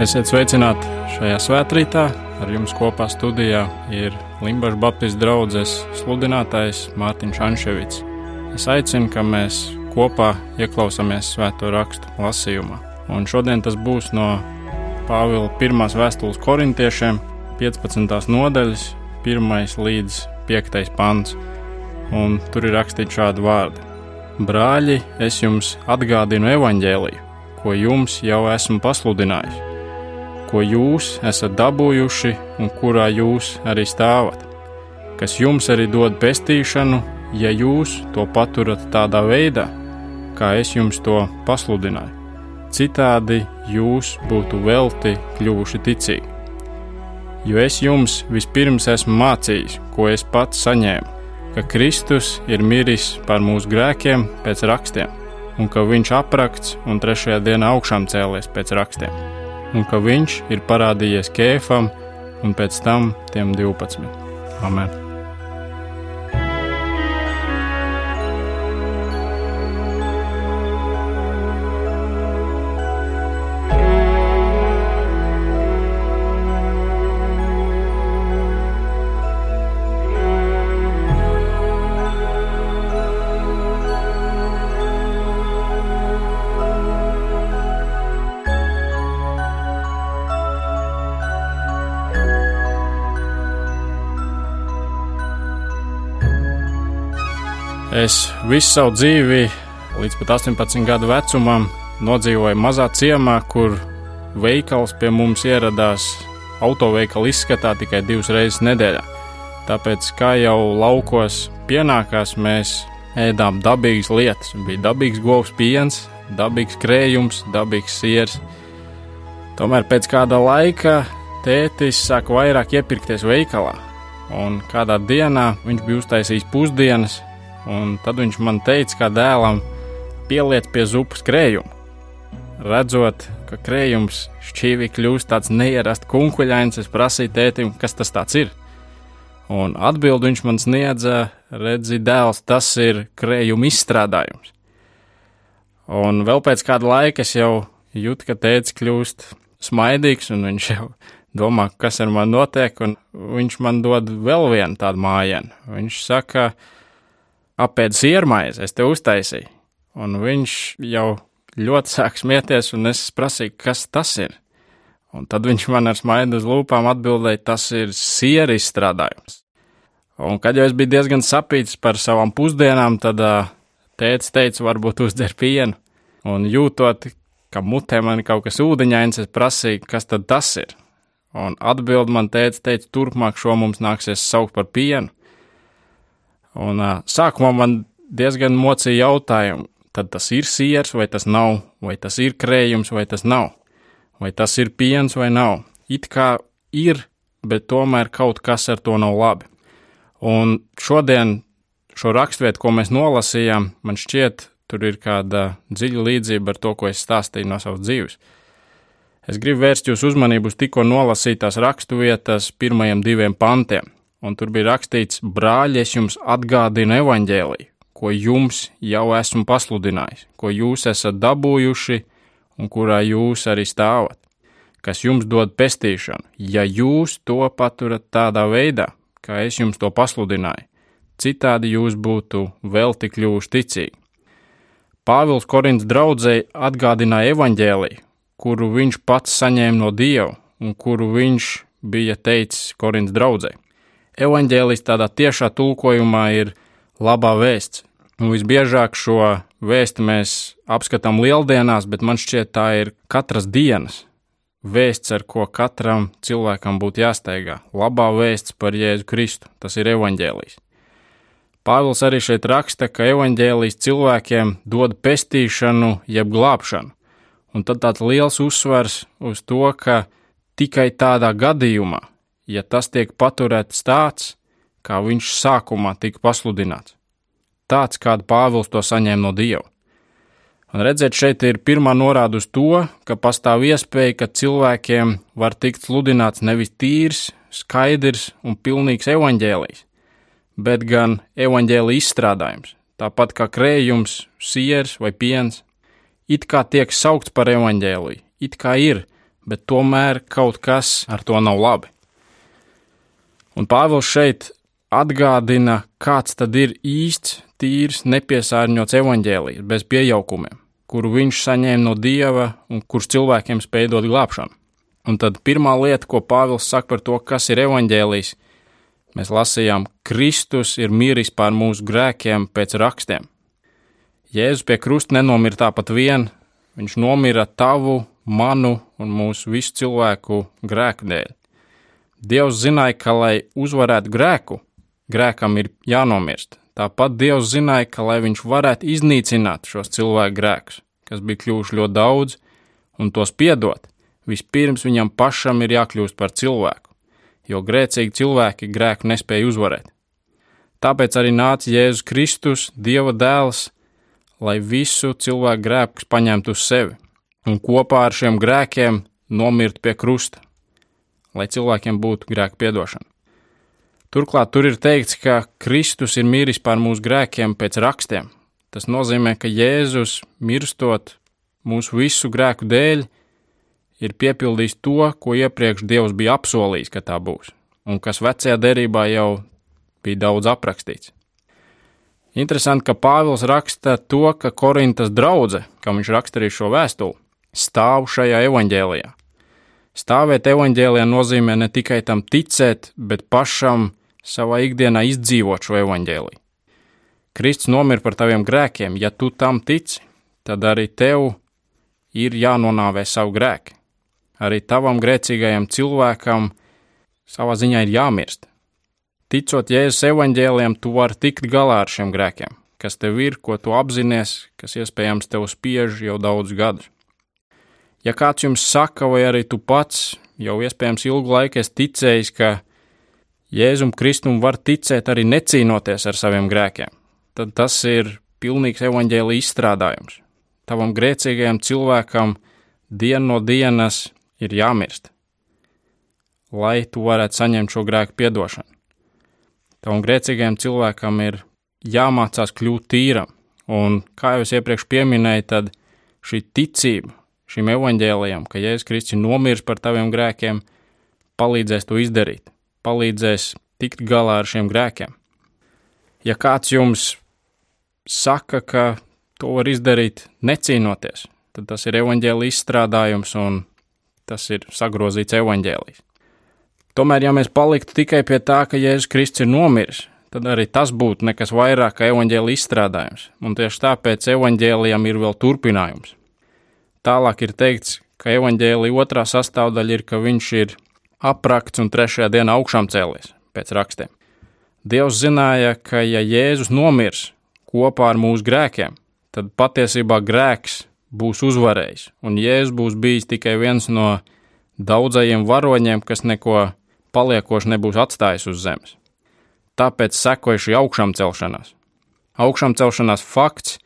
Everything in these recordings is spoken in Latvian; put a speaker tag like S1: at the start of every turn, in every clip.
S1: Esiet sveicināti šajā svētkrītā. Ar jums kopā studijā ir Limbaģa Baptistu draugs sludinātājs Mārtiņš Anševits. Es aicinu, ka mēs kopā ieklausāmies svēto rakstu lasījumā. Un šodien tas būs no Pāvila 1. vēstules korintiešiem, 15. nodaļas, 1 līdz 5. pants. Un tur ir rakstīts šādi vārdi: Brāļi, es jums atgādinu evaņģēliju, ko jums jau esmu pasludinājis ko jūs esat dabūjuši un kurā jūs arī stāvat, kas jums arī dod pestīšanu, ja jūs to paturat tādā veidā, kā es jums to pasludināju. Citādi jūs būtu velti kļuvuši ticīgi. Jo es jums vispirms esmu mācījis, ko es pats saņēmu, ka Kristus ir miris par mūsu grēkiem pēc rakstiem, un ka viņš aprakts un trešajā dienā augšām cēlies pēc rakstiem un ka viņš ir parādījies Kēfam un pēc tam tiem 12. Amen! Es visu savu dzīvi, līdz pat 18 gadu vecumam, nodzīvoju mazā ciemā, kur veikals pie mums ieradās autoveikala izskatā tikai divas reizes nedēļā. Tāpēc, kā jau laukos pienākās, mēs ēdām dabīgas lietas. Bija dabīgs govs piens, dabīgs krējums, dabīgs siers. Tomēr pēc kāda laika tētis sāka vairāk iepirkties veikalā, un kādā dienā viņš bija uztaisījis pusdienas, Un tad viņš man teica, kā dēlam, pieliec pie zupas krējumu. Redzot, ka krējums šķīvi kļūst tāds neierasts kunkuļains, es prasīju tētim, kas tas ir. Un atbildi viņš man sniedza, redzi, dēls, tas ir krējuma izstrādājums. Un vēl pēc kāda laika es jau jūtu, ka tēvs kļūst smaidīgs, un viņš jau domā, kas ar mani notiek, un viņš man dod vēl vienu tādu mājienu. Viņš saka, ka apēd siermaizi, es te uztaisīju. Un viņš jau ļoti sāk smieties, un es prasīju, kas tas ir. Un tad viņš man ar smaidu uz lūpām atbildēja, tas ir siera izstrādājums. Un kad jau es biju diezgan sapīts par savām pusdienām, tad tēvs teica, varbūt uzdzer pienu. Un jūtot, ka mutē man kaut kas ūdeņains, es prasīju, kas tad tas ir. Un atbild man tēvs teica, turpmāk šo mums nāksies saukt par pienu. Un uh, sākumā man diezgan mocīja jautājumu, tad tas ir siers vai tas nav, vai tas ir krējums vai tas nav, vai tas ir piens vai nav. It kā ir, bet tomēr kaut kas ar to nav labi. Un šodien šo raksturvietu, ko mēs nolasījām, man šķiet, tur ir kāda dziļa līdzība ar to, ko es stāstīju no savas dzīves. Es gribu vērst jūsu uzmanību uz tikko nolasītās raksturvietas pirmajiem diviem pantiem un tur bija rakstīts: Brāļi, es jums atgādinu evaņģēliju, ko jums jau esmu pasludinājis, ko jūs esat dabūjuši un kurā jūs arī stāvat, kas jums dod pestīšanu, ja jūs to paturat tādā veidā, kā es jums to pasludināju. Citādi jūs būtu vēl tik kļuvuši ticīgi. Pāvils Korintas draudzēji atgādināja evaņģēliju, kuru viņš pats saņēma no Dieva un kuru viņš bija teicis Korintas draudzēji evaņģēlis tādā tiešā tulkojumā ir labā vēsts. Un visbiežāk šo vēstu mēs apskatām lieldienās, bet man šķiet, tā ir katras dienas vēsts, ar ko katram cilvēkam būtu jāsteigā. Labā vēsts par Jēzu Kristu, tas ir evaņģēlijs. Pāvils arī šeit raksta, ka evaņģēlijs cilvēkiem dod pestīšanu, jeb glābšanu. Un tad tāds liels uzsvars uz to, ka tikai tādā gadījumā, ja tas tiek paturēts tāds, kā viņš sākumā tika pasludināts. Tāds, kādu Pāvils to saņēma no Dieva. Un redzēt, šeit ir pirmā norāda uz to, ka pastāv iespēja, ka cilvēkiem var tikt sludināts nevis tīrs, skaidrs un pilnīgs evaņģēlijs, bet gan evaņģēlija izstrādājums, tāpat kā krējums, siers vai piens, it kā tiek saukts par evaņģēliju, it kā ir, bet tomēr kaut kas ar to nav labi. Un Pāvils šeit atgādina, kāds tad ir īsts, tīrs, nepiesārņots evaņģēlijs, bez piejaukumiem, kuru viņš saņēma no dieva un kurš cilvēkiem spēj dot glābšanu. Un tad pirmā lieta, ko Pāvils saka par to, kas ir evaņģēlijs, mēs lasījām, Kristus ir miris pār mūsu grēkiem pēc rakstiem. Jēzus pie krusta nenomira tāpat vien, viņš nomira tavu, manu un mūsu visu cilvēku grēku dēļ. Dievs zināja, ka, lai uzvarētu grēku, grēkam ir jānomirst. Tāpat Dievs zināja, ka, lai viņš varētu iznīcināt šos cilvēku grēkus, kas bija kļuvuši ļoti daudz, un tos piedot, vispirms viņam pašam ir jākļūst par cilvēku, jo grēcīgi cilvēki grēku nespēja uzvarēt. Tāpēc arī nāca Jēzus Kristus, Dieva dēls, lai visu cilvēku grēkus paņemtu uz sevi un kopā ar šiem grēkiem nomirt pie krusta lai cilvēkiem būtu grēku piedošana. Turklāt tur ir teikts, ka Kristus ir miris par mūsu grēkiem pēc rakstiem. Tas nozīmē, ka Jēzus, mirstot mūsu visu grēku dēļ, ir piepildījis to, ko iepriekš Dievs bija apsolījis, ka tā būs, un kas vecajā derībā jau bija daudz aprakstīts. Interesanti, ka Pāvils raksta to, ka Korintas draudzene, kam viņš raksturīja šo vēstuli, stāv šajā evaņģēlijā. Stāvēt evaņģēlijā nozīmē ne tikai tam ticēt, bet pašam savā ikdienā izdzīvot šo evaņģēliju. Kristus nomira par taviem grēkiem, ja tu tam tici, tad arī tev ir jānonāvē savu grēku. Arī tavam grēcīgajam cilvēkam savā ziņā ir jāmirst. Ticot Jēzus evaņģēliem, tu vari tikt galā ar šiem grēkiem, kas tev ir, ko tu apzinājies, kas iespējams tev spiež jau daudzus gadus. Ja kāds jums saka, vai arī tu pats jau iespējams ilgu laiku esi ticējis, ka Jēzum Kristum var ticēt arī necīnoties ar saviem grēkiem, tad tas ir pilnīgs evaņģēlī izstrādājums. Tavam grēcīgajam cilvēkam dienu no dienas ir jāmirst, lai tu varētu saņemt šo grēku piedošanu. Tavam grēcīgajam cilvēkam ir jāmācās kļūt tīram, un, kā jau es iepriekš pieminēju, tad šī ticība šim evaņģēlijam, ka Jēzus Kristus ir nomiris par taviem grēkiem, palīdzēs to izdarīt, palīdzēs tikt galā ar šiem grēkiem. Ja kāds jums saka, ka to var izdarīt necīnoties, tad tas ir evaņģēlijas izstrādājums un tas ir sagrozīts evaņģēlijs. Tomēr, ja mēs paliktu tikai pie tā, ka Jēzus Kristus ir nomiris, tad arī tas būtu nekas vairāk kā evaņģēlijas izstrādājums, un tieši tāpēc evaņģēlijam ir vēl turpinājums. Tālāk ir teikts, ka evaņģēlī otrā sastāvdaļa ir, ka viņš ir aprakts un trešajā dienā augšām cēlies pēc rakstiem. Dievs zināja, ka ja Jēzus nomirs kopā ar mūsu grēkiem, tad patiesībā grēks būs uzvarējis, un Jēzus būs bijis tikai viens no daudzajiem varoņiem, kas neko paliekoši nebūs atstājis uz zemes. Tāpēc sekoja šī augšām celšanās. Augšām celšanās fakts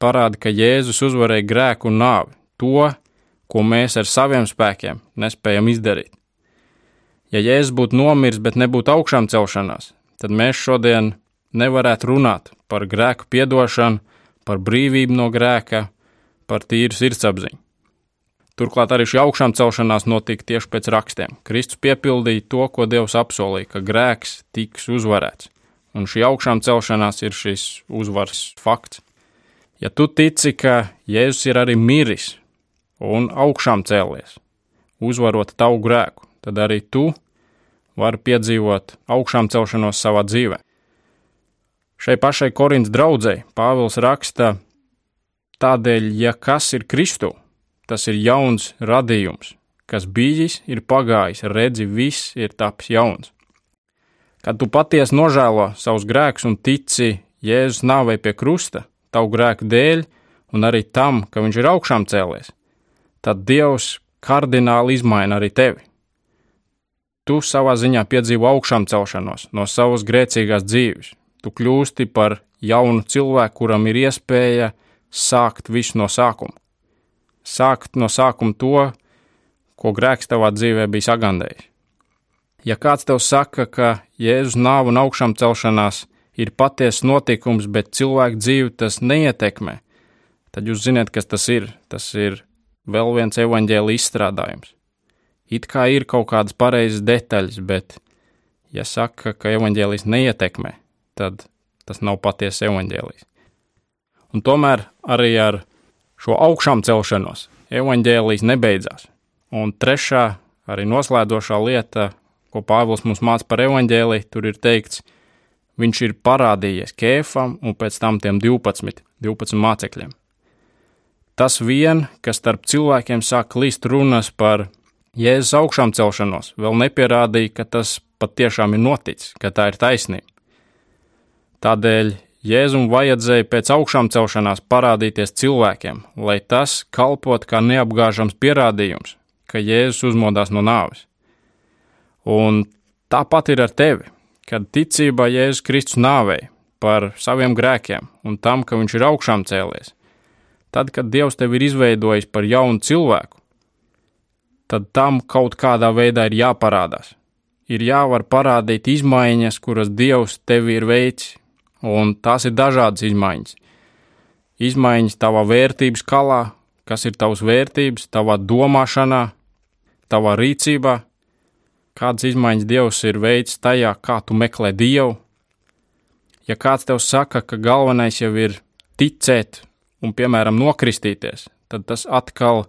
S1: parāda, ka Jēzus uzvarēja grēku un nāvi, to, ko mēs ar saviem spēkiem nespējam izdarīt. Ja Jēzus būtu nomiris, bet nebūtu augšām celšanās, tad mēs šodien nevarētu runāt par grēku piedošanu, par brīvību no grēka, par tīru sirdsapziņu. Turklāt arī šī augšām celšanās notika tieši pēc rakstiem. Kristus piepildīja to, ko Dievs apsolīja, ka grēks tiks uzvarēts, un šī augšām celšanās ir šis uzvaras fakts. Ja tu tici, ka Jēzus ir arī miris un augšām cēlies, uzvarot tavu grēku, tad arī tu vari piedzīvot augšām celšanos savā dzīvē. Šai pašai Korintas draudzēji Pāvils raksta, tādēļ, ja kas ir Kristu, tas ir jauns radījums, kas bijis, ir pagājis, redzi, viss ir tapis jauns. Kad tu patiesi nožēlo savus grēkus un tici Jēzus nāvei pie krusta, tavu grēku dēļ, un arī tam, ka viņš ir augšām cēlies, tad Dievs kardināli izmaina arī tevi. Tu savā ziņā piedzīvo augšām celšanos no savas grēcīgās dzīves. Tu kļūsti par jaunu cilvēku, kuram ir iespēja sākt visu no sākuma. Sākt no sākuma to, ko grēks tavā dzīvē bija sagandējis. Ja kāds tev saka, ka Jēzus nāva un augšām celšanās ir patiesa notikums, bet cilvēku dzīvi tas neietekmē, tad jūs zināt, kas tas ir. Tas ir vēl viens evaņģēlī izstrādājums. it kā ir kaut kādas pareizas detaļas, bet, ja saka, ka evaņģēlijs neietekmē, tad tas nav patiesa evaņģēlijs. Un tomēr arī ar šo augšām celšanos evaņģēlijs nebeidzās. Un trešā, arī noslēdzošā lieta, ko Pāvils mums māca par evaņģēliju, tur ir teikts, viņš ir parādījies Kēfam un pēc tam tiem 12, 12 mācekļiem. Tas vien, kas starp cilvēkiem sāk klīst runas par Jēzus augšām celšanos, vēl nepierādīja, ka tas patiešām ir noticis, ka tā ir taisnība. Tādēļ Jēzum vajadzēja pēc augšām celšanās parādīties cilvēkiem, lai tas kalpot kā neapgāžams pierādījums, ka Jēzus uzmodās no nāves. Un tāpat ir ar tevi, kad ticībā Jēzus Kristus nāvei par saviem grēkiem un tam, ka viņš ir augšām cēlies. Tad, kad Dievs tevi ir izveidojis par jaunu cilvēku, tad tam kaut kādā veidā ir jāparādās. Ir jāvar parādīt izmaiņas, kuras Dievs tevi ir veicis, un tās ir dažādas izmaiņas. Izmaiņas tavā vērtības kalā, kas ir tavs vērtības, tavā domāšanā, tavā rīcībā, kādas izmaiņas Dievs ir veicis tajā, kā tu meklē Dievu. Ja kāds tev saka, ka galvenais jau ir ticēt un, piemēram, nokristīties, tad tas atkal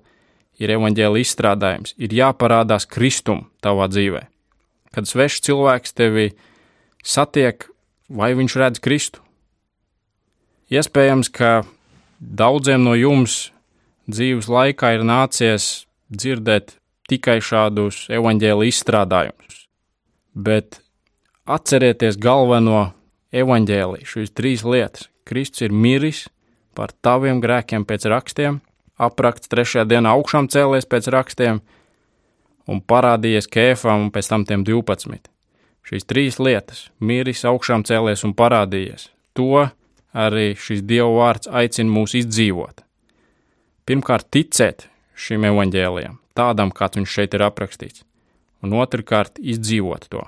S1: ir evaņģēla izstrādājums, ir jāparādās Kristum tavā dzīvē. Kad svešs cilvēks tevi satiek, vai viņš redz Kristu. Iespējams, ka daudziem no jums dzīves laikā ir nācies dzirdēt tikai šādus evaņģēla izstrādājumus, bet atcerieties galveno evaņģēliju, šīs trīs lietas. Kristus ir miris par taviem grēkiem pēc rakstiem, aprakts trešajā dienā augšām cēlies pēc rakstiem un parādījies kēfam un pēc tam tiem 12. Šīs trīs lietas - miris, augšām cēlies un parādījies. To arī šis Dieva vārds aicina mūs izdzīvot. Pirmkārt, ticēt šim evaņģēlijam, tādam, kāds viņš šeit ir aprakstīts, un otrkārt, izdzīvot to.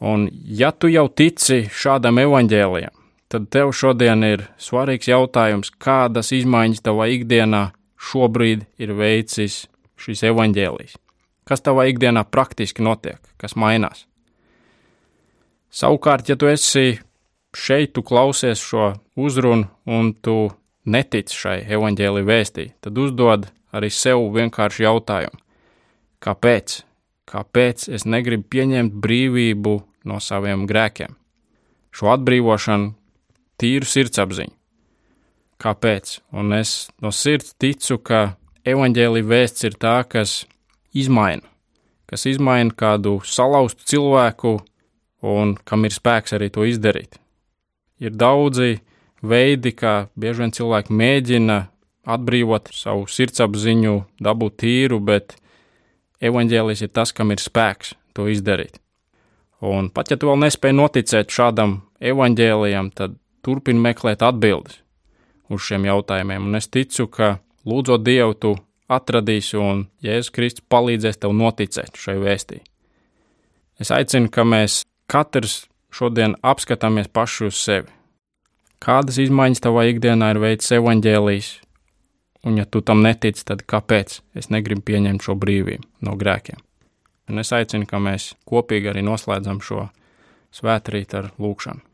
S1: Un, ja tu jau tici šādam evaņģēlijam, tad tev šodien ir svarīgs jautājums, kādas izmaiņas tavā ikdienā šobrīd ir veicis šis evaņģēlijs. Kas tavā ikdienā praktiski notiek, kas mainās? Savukārt, ja tu esi šeit, tu klausies šo uzrunu un tu netici šai evaņģēlī vēstī, tad uzdod arī sev vienkārši jautājumu: kāpēc? Kāpēc es negribu pieņemt brīvību no saviem grēkiem? Šo atbrīvošanu, tīru sirdsapziņu. Kāpēc? Un es no sirds ticu, ka evaņģēlī vēsts ir tā, kas izmaina, kas izmaina kādu salauztu cilvēku un kam ir spēks arī to izdarīt. Ir daudzi veidi, kā bieži vien cilvēki mēģina atbrīvot savu sirdsapziņu, dabūt tīru, bet evaņģēlis ir tas, kam ir spēks to izdarīt. Un pat ja tu vēl nespēji noticēt šādam evaņģēlijam, tad turpini meklēt atbildes uz šiem jautājumiem. Un es ticu, ka lūdzot Dievu, tu atradīsi un Jēzus Kristus palīdzēs tev noticēt šai vēstī. Es aicinu, ka mēs katrs šodien apskatāmies paši uz sevi. Kādas izmaiņas tavā ikdienā ir veids evaņģēlijas, un ja tu tam netici, tad kāpēc es negribu pieņemt šo brīvību no grēkiem? Un es aicinu, ka mēs kopīgi arī noslēdzam šo svētrīt ar lūkšanu.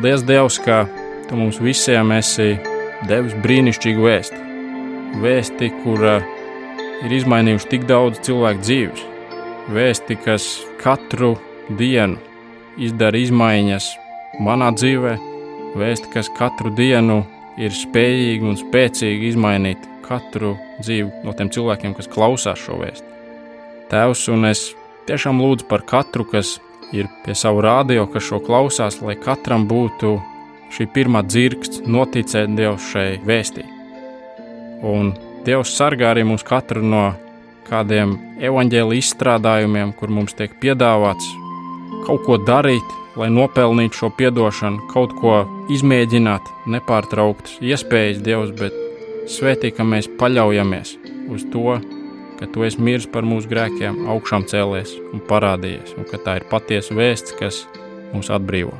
S1: Paldies, Dievs, ka Tu mums visiem esi devis brīnišķīgu vēstu. Vēsti, kura ir izmainījusi tik daudz cilvēku dzīves. Vēsti, kas katru dienu izdara izmaiņas manā dzīvē, vēsti, kas katru dienu ir spējīgi un spēcīgi izmainīt katru dzīvi no tiem cilvēkiem, kas klausās šo vēstu. Tēvs, un es tiešām lūdzu par katru, kas ir pie savu rādio, kas šo klausās, lai katram būtu šī pirmā dzirksts, noticēt Dievu šai vēstī. Un Dievs sargā arī mūs katru no kādiem evaņģēlī izstrādājumiem, kur mums tiek piedāvāts
S2: kaut ko darīt, lai nopelnītu šo piedošanu, kaut ko izmēģināt, nepārtrauktas iespējas Dievs, bet svētī, ka mēs paļaujamies uz to, ka tu esi miris par mūsu grēkiem, augšām cēlies un parādījies, un ka tā ir patiesa vēsts, kas mūs atbrīvo.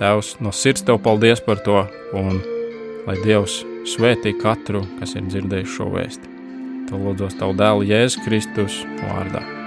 S2: Tēvs, no sirds tev paldies par to, un lai Dievs svētī katru, kas ir dzirdējis šo vēstu. To lūdzos tavu dēlu Jēzus Kristus vārdā.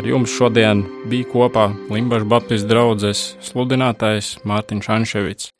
S2: Ar jums šodien bija kopā Limbaģa Baptistu draugs sludinātājs Mārtiņš Anševits.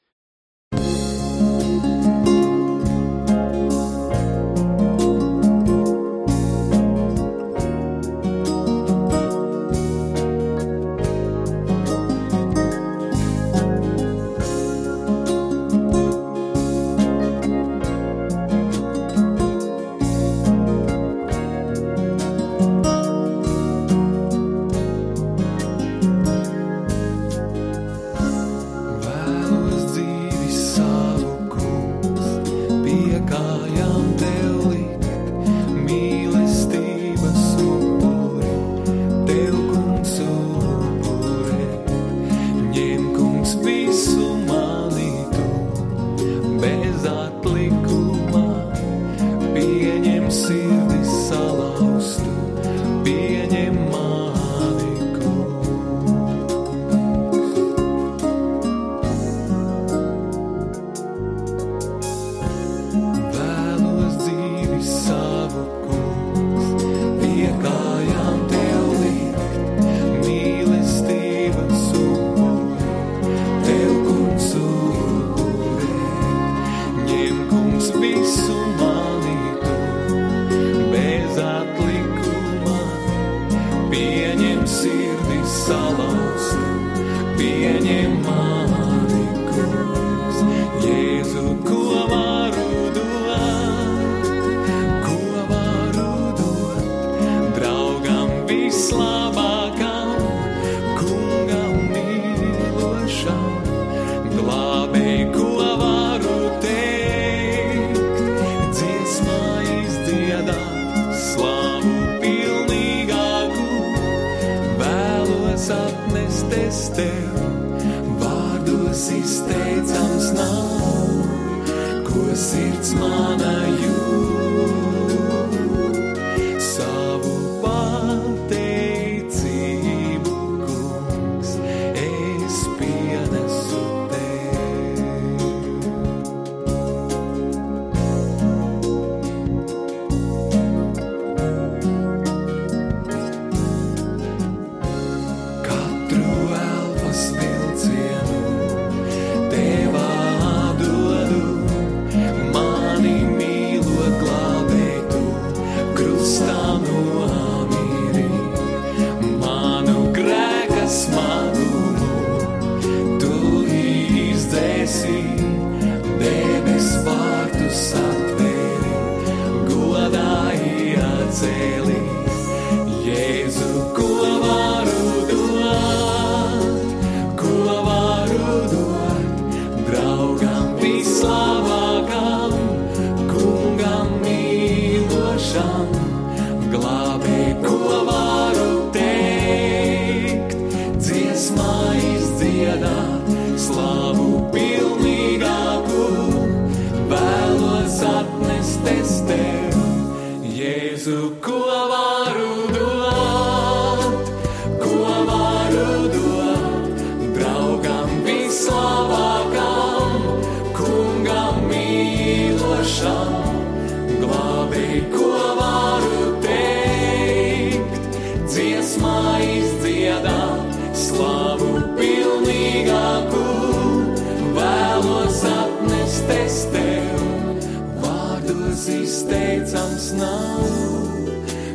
S3: Nav,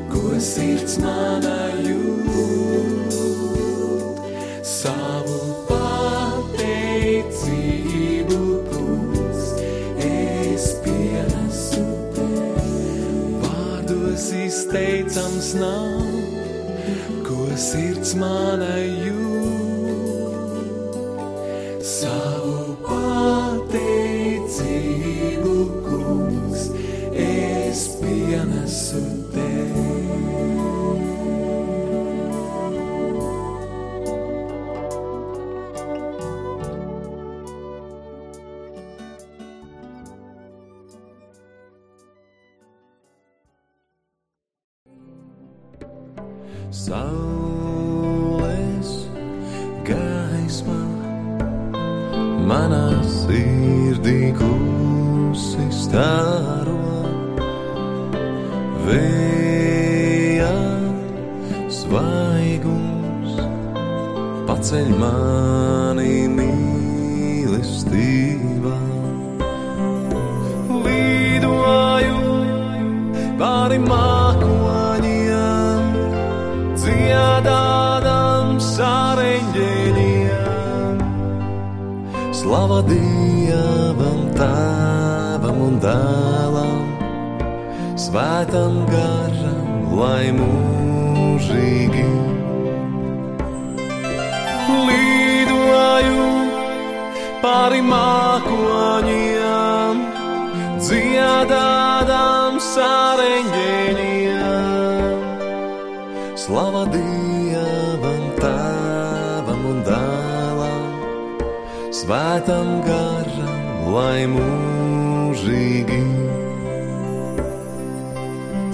S3: ko sirds mana jūt. Savu pateicību, kungs, es pienesu tev.
S4: Vārdos izteicams nav, ko sirds mana jūt. Saules gaisma manā sirdī klusi stāro vējā svaigums paceļ mani mīlestībā. Slava Dievam, Tēvam un Dēlam, Svētam garam, lai mūžīgi lidoju pāri mākoņiem, dziedādām sāreņģēļiem. Slava Dievam, Svētam garam, lai mūžīgi.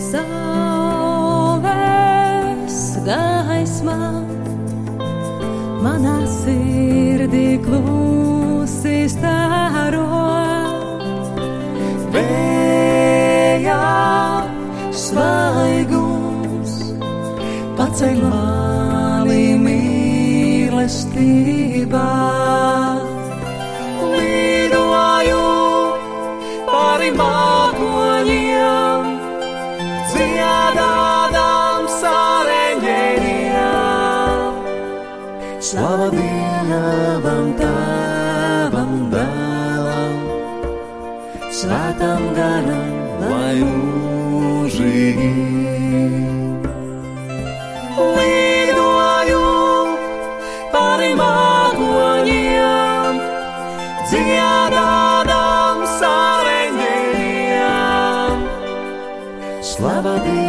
S5: Saules gaismā manā sirdī klusi stāro. Vējā svaigums paceļ mani mīlestībā. Pāri mākoņiem, dziedādām sāreņģēļiem. Slava Dievam, Tēvam un Dēlam, Svētam garam, lai mūžīgi. Lidoju Slava Dei!